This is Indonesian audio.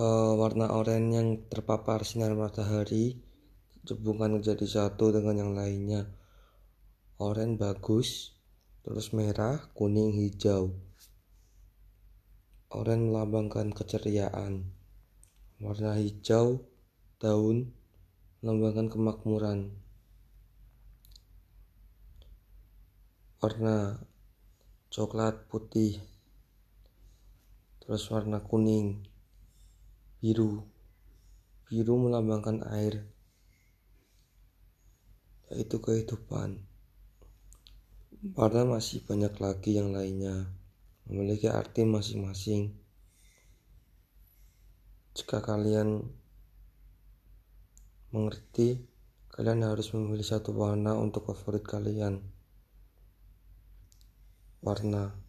uh, warna oranye yang terpapar sinar matahari hubungan menjadi satu dengan yang lainnya. Oranye bagus terus merah kuning hijau. Oranye melambangkan keceriaan. Warna hijau daun melambangkan kemakmuran. Warna coklat putih terus warna kuning biru. Biru melambangkan air. Yaitu kehidupan. Warna masih banyak lagi yang lainnya. Memiliki arti masing-masing. Jika kalian mengerti kalian harus memilih satu warna untuk favorit kalian. Warna